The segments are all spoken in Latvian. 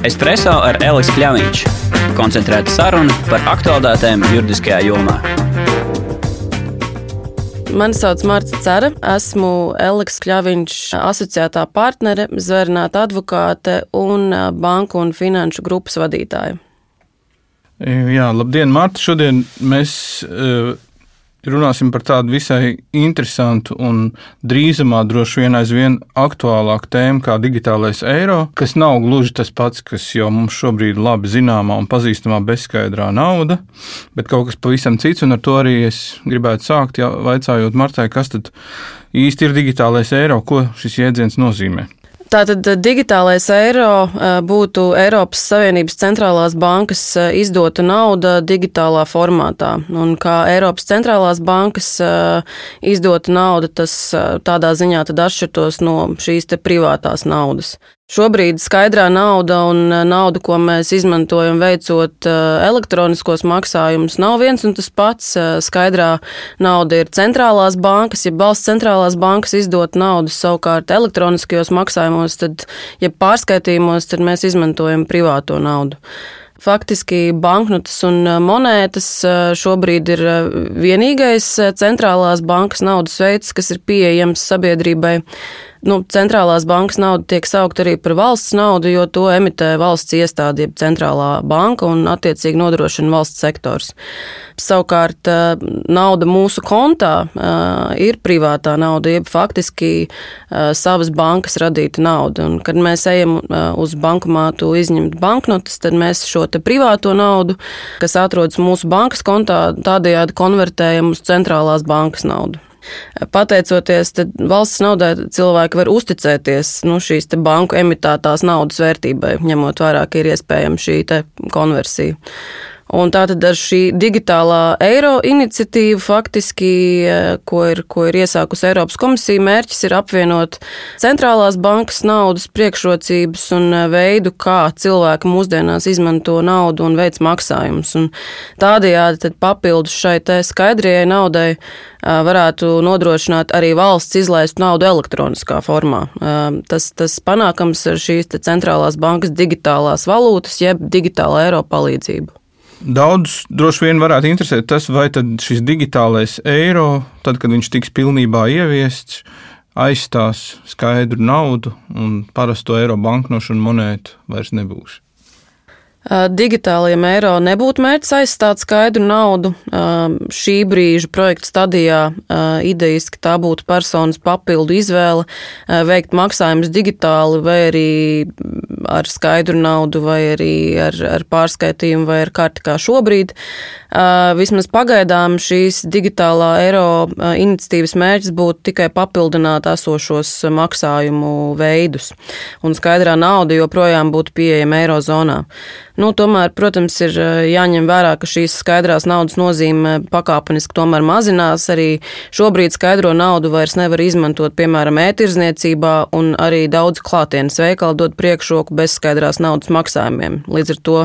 Espreso ar Elisu Kļāviņš. Koncentrēta saruna par aktuālitātēm juridiskajā jomā. Mani sauc Marta Cera, esmu Eliks Kļāviņš, asociētā partnere, zvērnāta advokāte un banku un finanšu grupas vadītāja. Jā, labdien, Marta! Šodien mēs uh, runāsim par tādu visai interesantu un drīzumā droši vien aizvien aktuālāku tēmu kā digitālais eiro, kas nav gluži tas pats, kas jau mums šobrīd labi zināmā un pazīstamā bezskaidrā nauda, bet kaut kas pavisam cits, un ar to arī es gribētu sākt, ja vaicājot Martai, kas tad īsti ir digitālais eiro, ko šis jēdziens nozīmē. Tātad eh, digitālais eiro eh, būtu Eiropas Savienības centrālās bankas eh, izdota nauda digitālā formātā. Un kā Eiropas centrālās bankas izdota nauda, tas tādā ziņā atšķirtos no šīs privātās naudas. Šobrīd skaidrā nauda un e, nauda, ko mēs izmantojam veicot e, elektroniskos maksājumus, nav viens un tas pats. E, skaidrā nauda ir centrālās bankas, ja valsts centrālās bankas izdot naudu savukārt elektroniskajos maksājumos, tad, ja pārskaitījumos, tad mēs izmantojam privāto naudu. Faktiski banknotes un monētas šobrīd ir vienīgais centrālās bankas naudas veids, kas ir pieejams sabiedrībai nu, centrālās bankas nauda tiek saukt arī par valsts naudu, jo to emitē valsts iestāde, jeb centrālā banka un attiecīgi nodrošina valsts sektors. Savukārt eh, nauda mūsu kontā eh, ir privātā nauda, jeb faktiski eh, savas bankas radīta nauda. Un, kad mēs ejam uz bankomātu izņemt banknotes, tad mēs šo privāto naudu, kas atrodas mūsu bankas kontā, tādējādi konvertējam uz centrālās bankas naudu. Pateicoties valsts naudai, cilvēki var uzticēties nu, šīs banku emitētās naudas vērtībai, ņemot vērā, ka ir iespējama šī konversija. Un tātad ar šī digitālā eiro iniciatīva, faktiski, eh, ko ir, ko ir iesākusi Eiropas komisija, mērķis ir apvienot centrālās bankas naudas priekšrocības un eh, veidu, kā cilvēki mūsdienās izmanto naudu un veids maksājumus. Un tādējādi papildus šai skaidrajai naudai eh, varētu nodrošināt arī valsts izlaist naudu elektroniskā formā. Tas, tas panākams ar šīs centrālās bankas digitālās valūtas, jeb digitāla eiro palīdzību. Daudz droši vien varētu interesēt tas, vai šis digitālais eiro, tad, kad viņš tiks pilnībā ieviests, aizstās skaidru naudu un parasto eiro banknošu un monētu vairs nebūs. Digitālajiem eiro nebūtu mērķis aizstāt skaidru naudu. Šī brīža projekta stadijā idejiski tā būtu personas papildu izvēle veikt maksājumus digitāli vai arī ar skaidru naudu vai arī ar, ar pārskaitījumu vai ar karti kā šobrīd. Vismaz pagaidām šīs digitālā eiro iniciatīvas mērķis būtu tikai papildināt esošos maksājumu veidus, un skaidrā nauda joprojām būtu pieejama eirozonā. Nu, tomēr, protams, ir jāņem vērā, ka šīs skaidrās naudas nozīme pakāpeniski tomēr mazinās. Arī šobrīd skaidro naudu vairs nevar izmantot, piemēram, ētirzniecībā, un arī daudz klātienes veikali dod priekšroku bez skaidrās naudas maksājumiem. Līdz ar to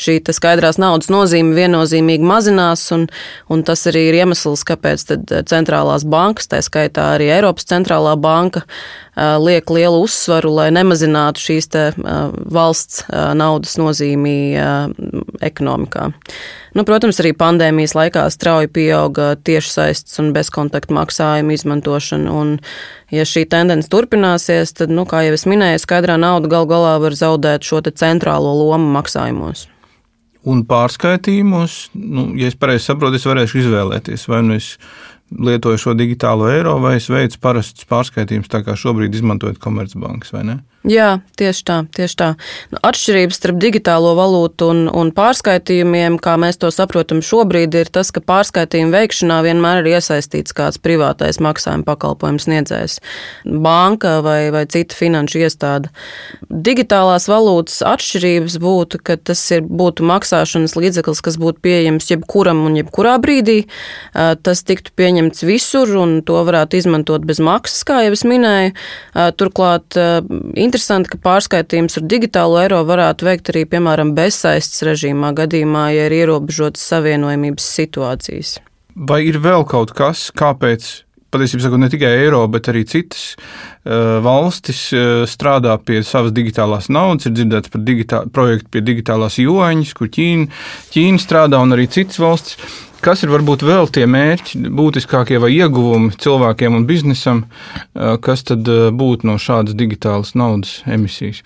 šī skaidrās naudas nozīme viennozīmīgi mazinās, un, un tas arī ir iemesls, kāpēc centrālās bankas, tā skaitā arī Eiropas centrālā banka, liek lielu uzsvaru, lai nemazinātu šīs te, valsts naudas nozīmi ekonomikā. Nu, protams, arī pandēmijas laikā strauji pieauga tiešsaistes un bezkontaktu maksājumu izmantošana. Un, ja šī tendence turpināsies, tad, nu, kā jau es minēju, skaidrā nauda gal galā var zaudēt šo centrālo lomu maksājumos. Un pārskaitījumos, nu, ja es pareizi saprotu, es varēšu izvēlēties, vai nu es lietoju šo digitālo eiro, vai es veicu parastus pārskaitījumus, tā kā šobrīd izmantojot komercbankas, vai ne? Jā, tieši tā. Tieši tā. Nu, atšķirības starp digitālo valūtu un, un pārskaitījumiem, kā mēs to saprotam šobrīd, ir tas, ka pārskaitījumu veikšanā vienmēr ir iesaistīts kāds privātais maksājuma pakalpojums sniedzējs - banka vai, vai cita finanšu iestāde. Digitālās valūtas atšķirības būtu, ka tas ir, būtu maksāšanas līdzeklis, kas būtu pieejams jebkuram un jebkurā brīdī. Tas tiktu pieņemts visur un to varētu izmantot bez maksas, kā jau es minēju. Turklāt interesanti, ka pārskaitījums ar digitālo eiro varētu veikt arī, piemēram, bezsaistes režīmā gadījumā, ja ir ierobežotas savienojumības situācijas. Vai ir vēl kaut kas, kāpēc patiesībā sakot, ne tikai Eiropa, bet arī citas valstis strādā pie savas digitālās naudas. Ir dzirdēts par digitā, projektu pie digitālās joņas, kur Ķīna, Ķīna strādā un arī citas valstis. Kas ir varbūt vēl tie mērķi, būtiskākie vai ieguvumi cilvēkiem un biznesam, kas tad būtu no šādas digitālas naudas emisijas?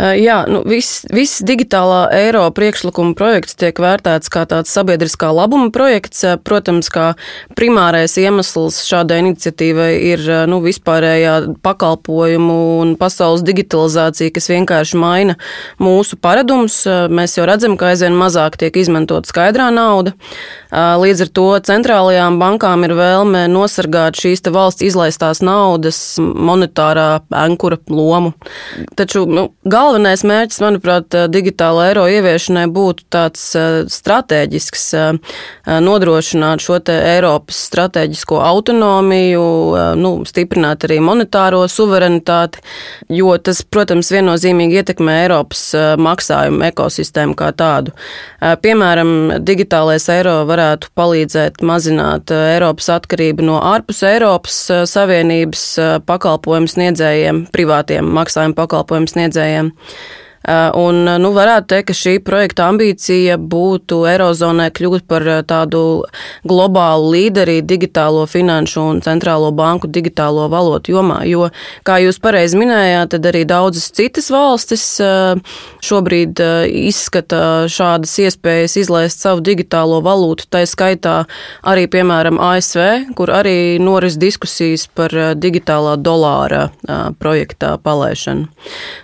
Jā, nu, viss, viss digitālā eiro priekšlikuma projekts tiek vērtēts kā tāds sabiedriskā labuma projekts. Protams, kā primārais iemesls šādai iniciatīvai ir nu, vispārējā pakalpojumu un pasaules digitalizācija, kas vienkārši maina mūsu paradumus. Mēs jau redzam, ka aizvien mazāk tiek izmantot skaidrā nauda. Līdz ar to centrālajām bankām ir vēlme nosargāt šīs valsts izlaistās naudas monetārā ankura lomu. Taču, nu, galvenais mērķis, manuprāt, digitāla eiro ieviešanai būtu tāds strateģisks, nodrošināt šo Eiropas strateģisko autonomiju, nu, stiprināt arī monetāro suverenitāti, jo tas, protams, viennozīmīgi ietekmē Eiropas maksājumu ekosistēmu kā tādu. Piemēram, digitālais eiro varētu palīdzēt mazināt Eiropas atkarību no ārpus Eiropas Savienības pakalpojumu sniedzējiem, privātiem maksājumu pakalpojumu sniedzējiem. Eh, un, nu, varētu teikt, ka šī projekta ambīcija būtu Eirozonai kļūt par eh, tādu globālu līderi digitālo finanšu un centrālo banku digitālo valotu jomā. Jo, kā jūs pareizi minējāt, tad arī daudzas citas valstis eh, šobrīd izskata šādas iespējas izlaist savu digitālo valūtu, tā skaitā arī, piemēram, ASV, kur arī noris diskusijas par digitālā dolāra projektā palaišanu.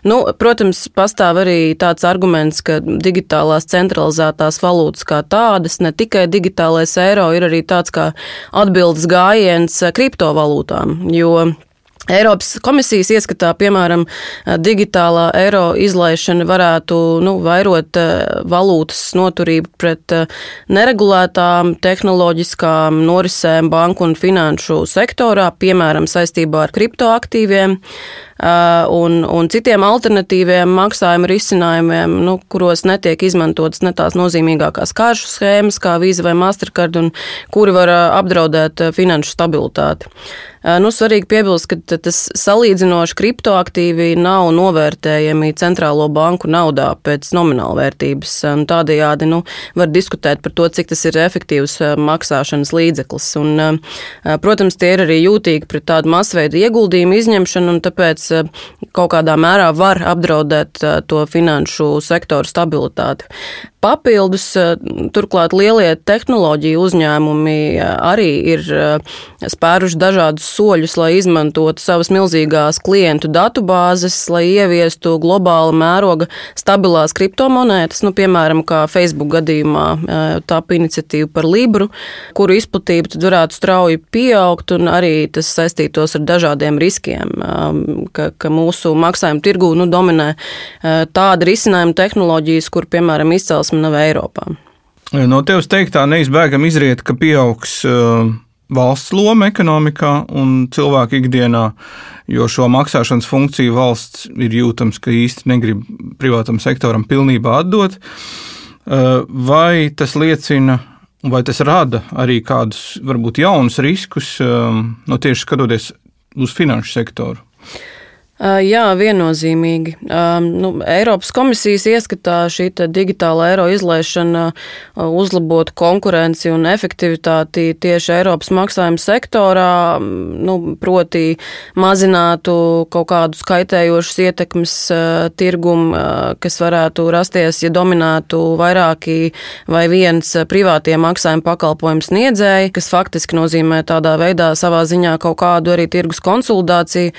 Nu, protams, pastāv pastāv arī tāds arguments, ka digitālās centralizētās valūtas kā tādas, ne tikai digitālais eiro, ir arī tāds kā atbildes gājiens kriptovalūtām, jo Eiropas komisijas ieskatā, piemēram, digitālā eiro izlaišana varētu nu, vairot valūtas noturību pret neregulētām tehnoloģiskām norisēm banku un finanšu sektorā, piemēram, saistībā ar kriptoaktīviem. Uh, un, un citiem alternatīviem maksājuma risinājumiem, nu, kuros netiek izmantotas ne tās nozīmīgākās kāršu schēmas, kā Visa vai Mastercard, un kuri var uh, apdraudēt uh, finanšu stabilitāti. Nu, svarīgi piebilst, ka tas salīdzinoši kriptoaktīvi nav novērtējami centrālo banku naudā pēc nomināla vērtības. Tādējādi nu, var diskutēt par to, cik tas ir efektīvs maksāšanas līdzeklis. Un, protams, tie ir arī jūtīgi pret tādu masveidu ieguldījumu izņemšanu, un tāpēc kaut kādā mērā var apdraudēt eh, to finanšu sektoru stabilitāti. Papildus, eh, turklāt lielie tehnoloģiju uzņēmumi arī ir spēruši dažādus soļus, lai izmantotu savas milzīgās klientu datubāzes, lai ieviestu globāla mēroga stabilās kriptomonētas, nu, piemēram, kā Facebook gadījumā tapa iniciatīva par Libru, kuru izplatība varētu strauji pieaugt, un arī tas saistītos ar dažādiem riskiem, ka, ka mūsu maksājuma tirgū nu, dominē tāda risinājuma tehnoloģijas, kur, piemēram, izcelsme nav Eiropā. No tevis teiktā neizbēgam izriet, ka pieaugs valsts loma ekonomikā un cilvēku ikdienā, jo šo maksāšanas funkciju valsts ir jūtams, ka īsti negrib privātam sektoram pilnībā atdot. Vai tas liecina, vai tas rada arī kādus varbūt jaunus riskus, no tieši skatoties uz finanšu sektoru? Jā, viennozīmīgi. Nu, Eiropas komisijas ieskatā šī digitāla eiro izlaišana uzlabotu konkurenci un efektivitāti tieši Eiropas maksājuma sektorā, nu, proti mazinātu kaut kādus kaitējošus ietekmes tirgumu, kas varētu rasties, ja dominētu vairāki vai viens privātie maksājuma pakalpojumu sniedzēji, kas faktiski nozīmē tādā veidā savā ziņā kaut kādu arī tirgus konsolidāciju.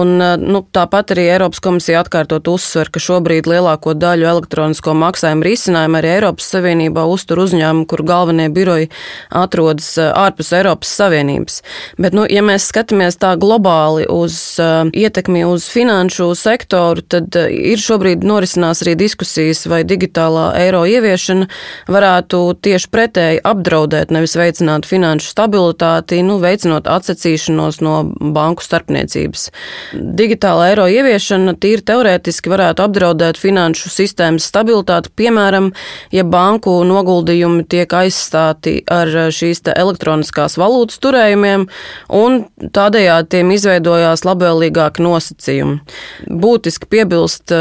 Un, nu, tāpat arī Eiropas komisija atkārtot uzsver, ka šobrīd lielāko daļu elektronisko maksājumu risinājumu arī Eiropas Savienībā uztur uzņēmumu, kur galvenie biroji atrodas eh, ārpus Eiropas Savienības. Bet, nu, ja mēs skatāmies tā globāli uz uh, ietekmi uz finanšu sektoru, tad uh, ir šobrīd norisinās arī diskusijas, vai digitālā eiro ieviešana varētu tieši pretēji apdraudēt, nevis veicināt finanšu stabilitāti, nu, veicinot atsacīšanos no banku starpniecības. Digitāla digitāla eiro ieviešana tīri teorētiski varētu apdraudēt finanšu sistēmas stabilitāti, piemēram, ja banku noguldījumi tiek aizstāti ar šīs elektroniskās valūtas turējumiem, un tādējādi tiem izveidojās labvēlīgāki nosacījumi. Būtiski piebilst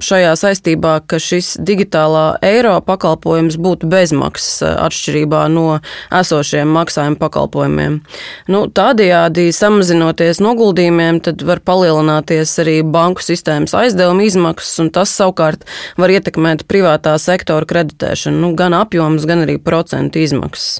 šajā saistībā, ka šis digitālā eiro pakalpojums būtu bezmaksas atšķirībā no esošiem maksājuma pakalpojumiem. Nu, tādējādi samazinoties noguldījumiem, tad var palielināties arī banku sistēmas aizdevuma izmaksas, un tas savukārt var ietekmēt privātā sektora kreditēšanu, nu, gan apjoms, gan arī procentu izmaksas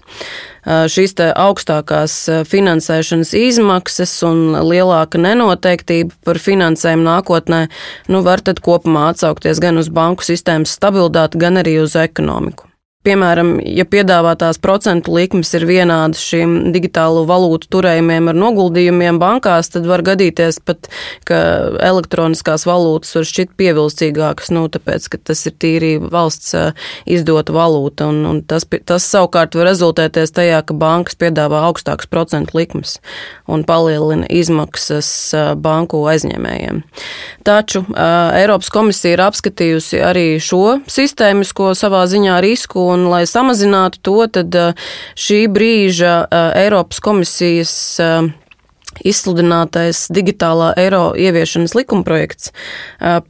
šīs augstākās finansēšanas izmaksas un lielāka nenoteiktība par finansējumu nākotnē, nu, var tad kopumā atsaukties gan uz banku sistēmas stabilitāti, gan arī uz ekonomiku. Piemēram, ja piedāvātās procentu likmes ir vienādas šiem digitālo valūtu turējumiem ar noguldījumiem bankās, tad var gadīties pat, ka elektroniskās valūtas var šķiet pievilcīgākas, nu, tāpēc, ka tas ir tīri valsts izdota valūta, un, un tas, tas savukārt var rezultēties tajā, ka bankas piedāvā augstākas procentu likmes un palielina izmaksas banku aizņēmējiem. Taču Eiropas komisija ir apskatījusi arī šo sistēmisko savā ziņā risku un, lai samazinātu to, tad šī brīža Eiropas komisijas izsludinātais digitālā eiro ieviešanas likumprojekts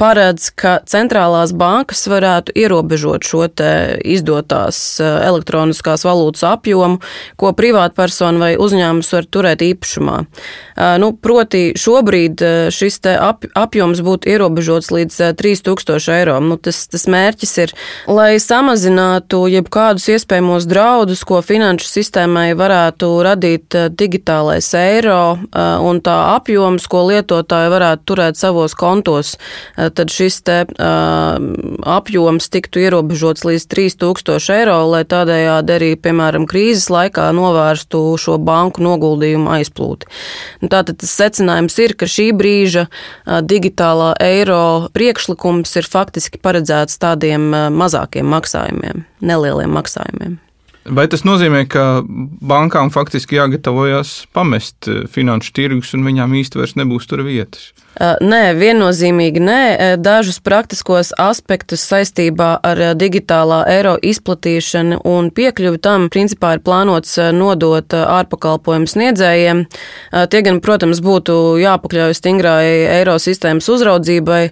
paredz, ka centrālās bankas varētu ierobežot šo izdotās elektroniskās valūtas apjomu, ko privātpersona vai uzņēmums var turēt īpašumā. Nu, proti, šobrīd šis ap, apjoms būtu ierobežots līdz 3000 eiro. Nu, tas, tas mērķis ir, lai samazinātu jebkādus iespējamos draudus, ko finanšu sistēmai varētu radīt digitālais eiro un tā apjoms, ko lietotāji varētu turēt savos kontos, tad šis te apjoms tiktu ierobežots līdz 3000 eiro, lai tādējādi arī, piemēram, krīzes laikā novērstu šo banku noguldījumu aizplūti. Tātad tas secinājums ir, ka šī brīža digitālā eiro priekšlikums ir faktiski paredzēts tādiem mazākiem maksājumiem, nelieliem maksājumiem. Vai tas nozīmē, ka bankām faktiski jāgatavojas pamest finanšu tirgus un viņām īsti vairs nebūs tur vietas? Nē, viennozīmīgi nē. Dažus praktiskos aspektus saistībā ar digitālā eiro izplatīšanu un piekļuvi tam principā ir plānots nodot ārpakalpojumu sniedzējiem. Tie gan, protams, būtu jāpakļauj stingrai eiro sistēmas uzraudzībai,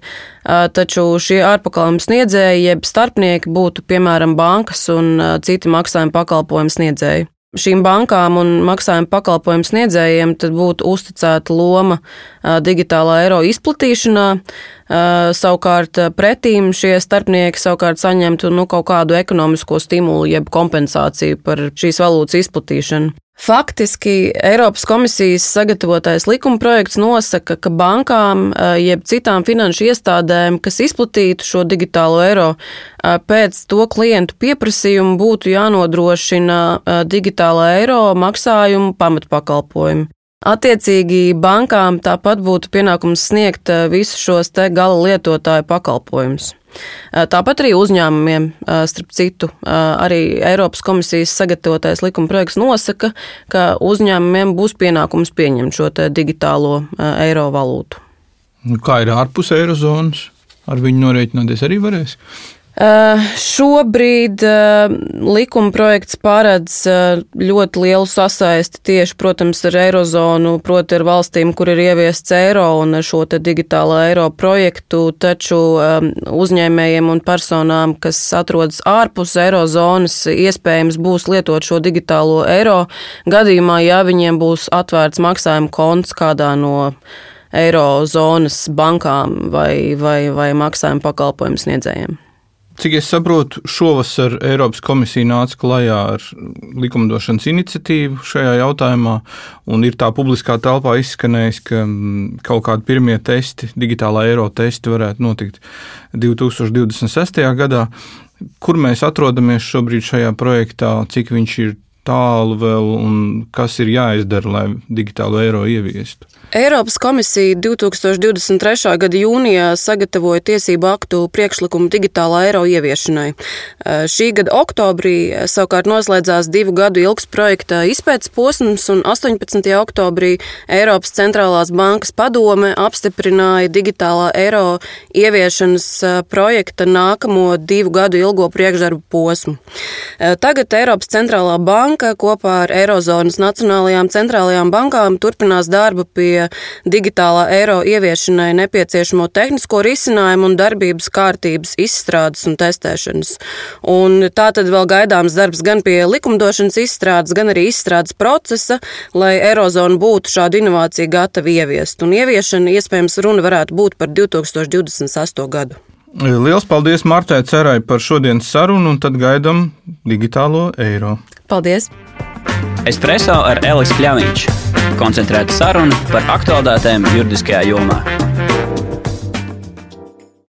taču šie ārpakalpojumu sniedzēji jeb starpnieki būtu piemēram bankas un citi maksājuma pakalpojumu sniedzēji šīm bankām un maksājuma pakalpojumu sniedzējiem būtu uzticēta loma digitālā eiro izplatīšanā. Savukārt pretīm šie starpnieki savukārt saņemtu nu, kaut kādu ekonomisko stimulu jeb kompensāciju par šīs valūtas izplatīšanu. Faktiski Eiropas komisijas sagatavotais likumprojekts nosaka, ka bankām eh, jeb citām finanšu iestādēm, kas izplatītu šo digitālo eiro, eh, pēc to klientu pieprasījumu būtu jānodrošina eh, digitāla eiro maksājumu pamatpakalpojumu. Attiecīgi bankām tāpat būtu pienākums sniegt visus šos te gala lietotāju pakalpojumus. Tāpat arī uzņēmumiem, starp citu, arī Eiropas komisijas sagatavotais likuma projekts nosaka, ka uzņēmumiem būs pienākums pieņemt šo digitālo eiro valūtu. Nu, kā ir ārpus eirozonas? Ar viņu norēķināties arī varēs. Uh, šobrīd uh, likuma projekts paredz uh, ļoti lielu sasaisti tieši, protams, ar Eirozonu, proti ar valstīm, kur ir ieviests eiro un šo te digitālo eiro projektu, taču uzņēmējiem un personām, kas atrodas ārpus Eirozonas, iespējams būs lietot šo digitālo eiro gadījumā, ja viņiem būs atvērts maksājuma konts kādā no Eirozonas bankām vai, vai, vai maksājuma pakalpojumu sniedzējiem. Cik es saprotu, šovasar Eiropas komisija nāca klajā ar likumdošanas iniciatīvu šajā jautājumā, un ir tā publiskā telpā izskanējis, ka mm, kaut kādi pirmie testi, digitālā eiro testi varētu notikt 2026. gadā. Kur mēs atrodamies šobrīd šajā projektā, cik viņš ir tālu vēl un kas ir jāizdara, lai digitālo eiro ieviestu? Eiropas komisija 2023. gada jūnijā sagatavoja tiesību aktu priekšlikumu digitālā eiro ieviešanai. Šī gada oktobrī savukārt noslēdzās divu gadu ilgs projekta izpētes posms, un 18. oktobrī Eiropas centrālās bankas padome apstiprināja digitālā eiro ieviešanas projekta nākamo divu gadu ilgo priekšdarbu posmu. Tagad Eiropas centrālā banka kopā ar Eirozonas nacionālajām centrālajām bankām turpinās darbu pie digitālā eiro ieviešanai nepieciešamo tehnisko risinājumu un darbības kārtības izstrādes un testēšanas. Un tā tad vēl gaidāms darbs gan pie likumdošanas izstrādes, gan arī izstrādes procesa, lai Eirozona būtu šādu inovāciju gatava ieviest. Un ieviešana iespējams runa varētu būt par 2028. gadu. Lielas paldies Martai Cerai par šodienas sarunu, un tad gaidām digitālo eiro. Paldies! Espreso ar Elisu Kļāviņš. Koncentrēta saruna par aktuālitātēm juridiskajā jomā.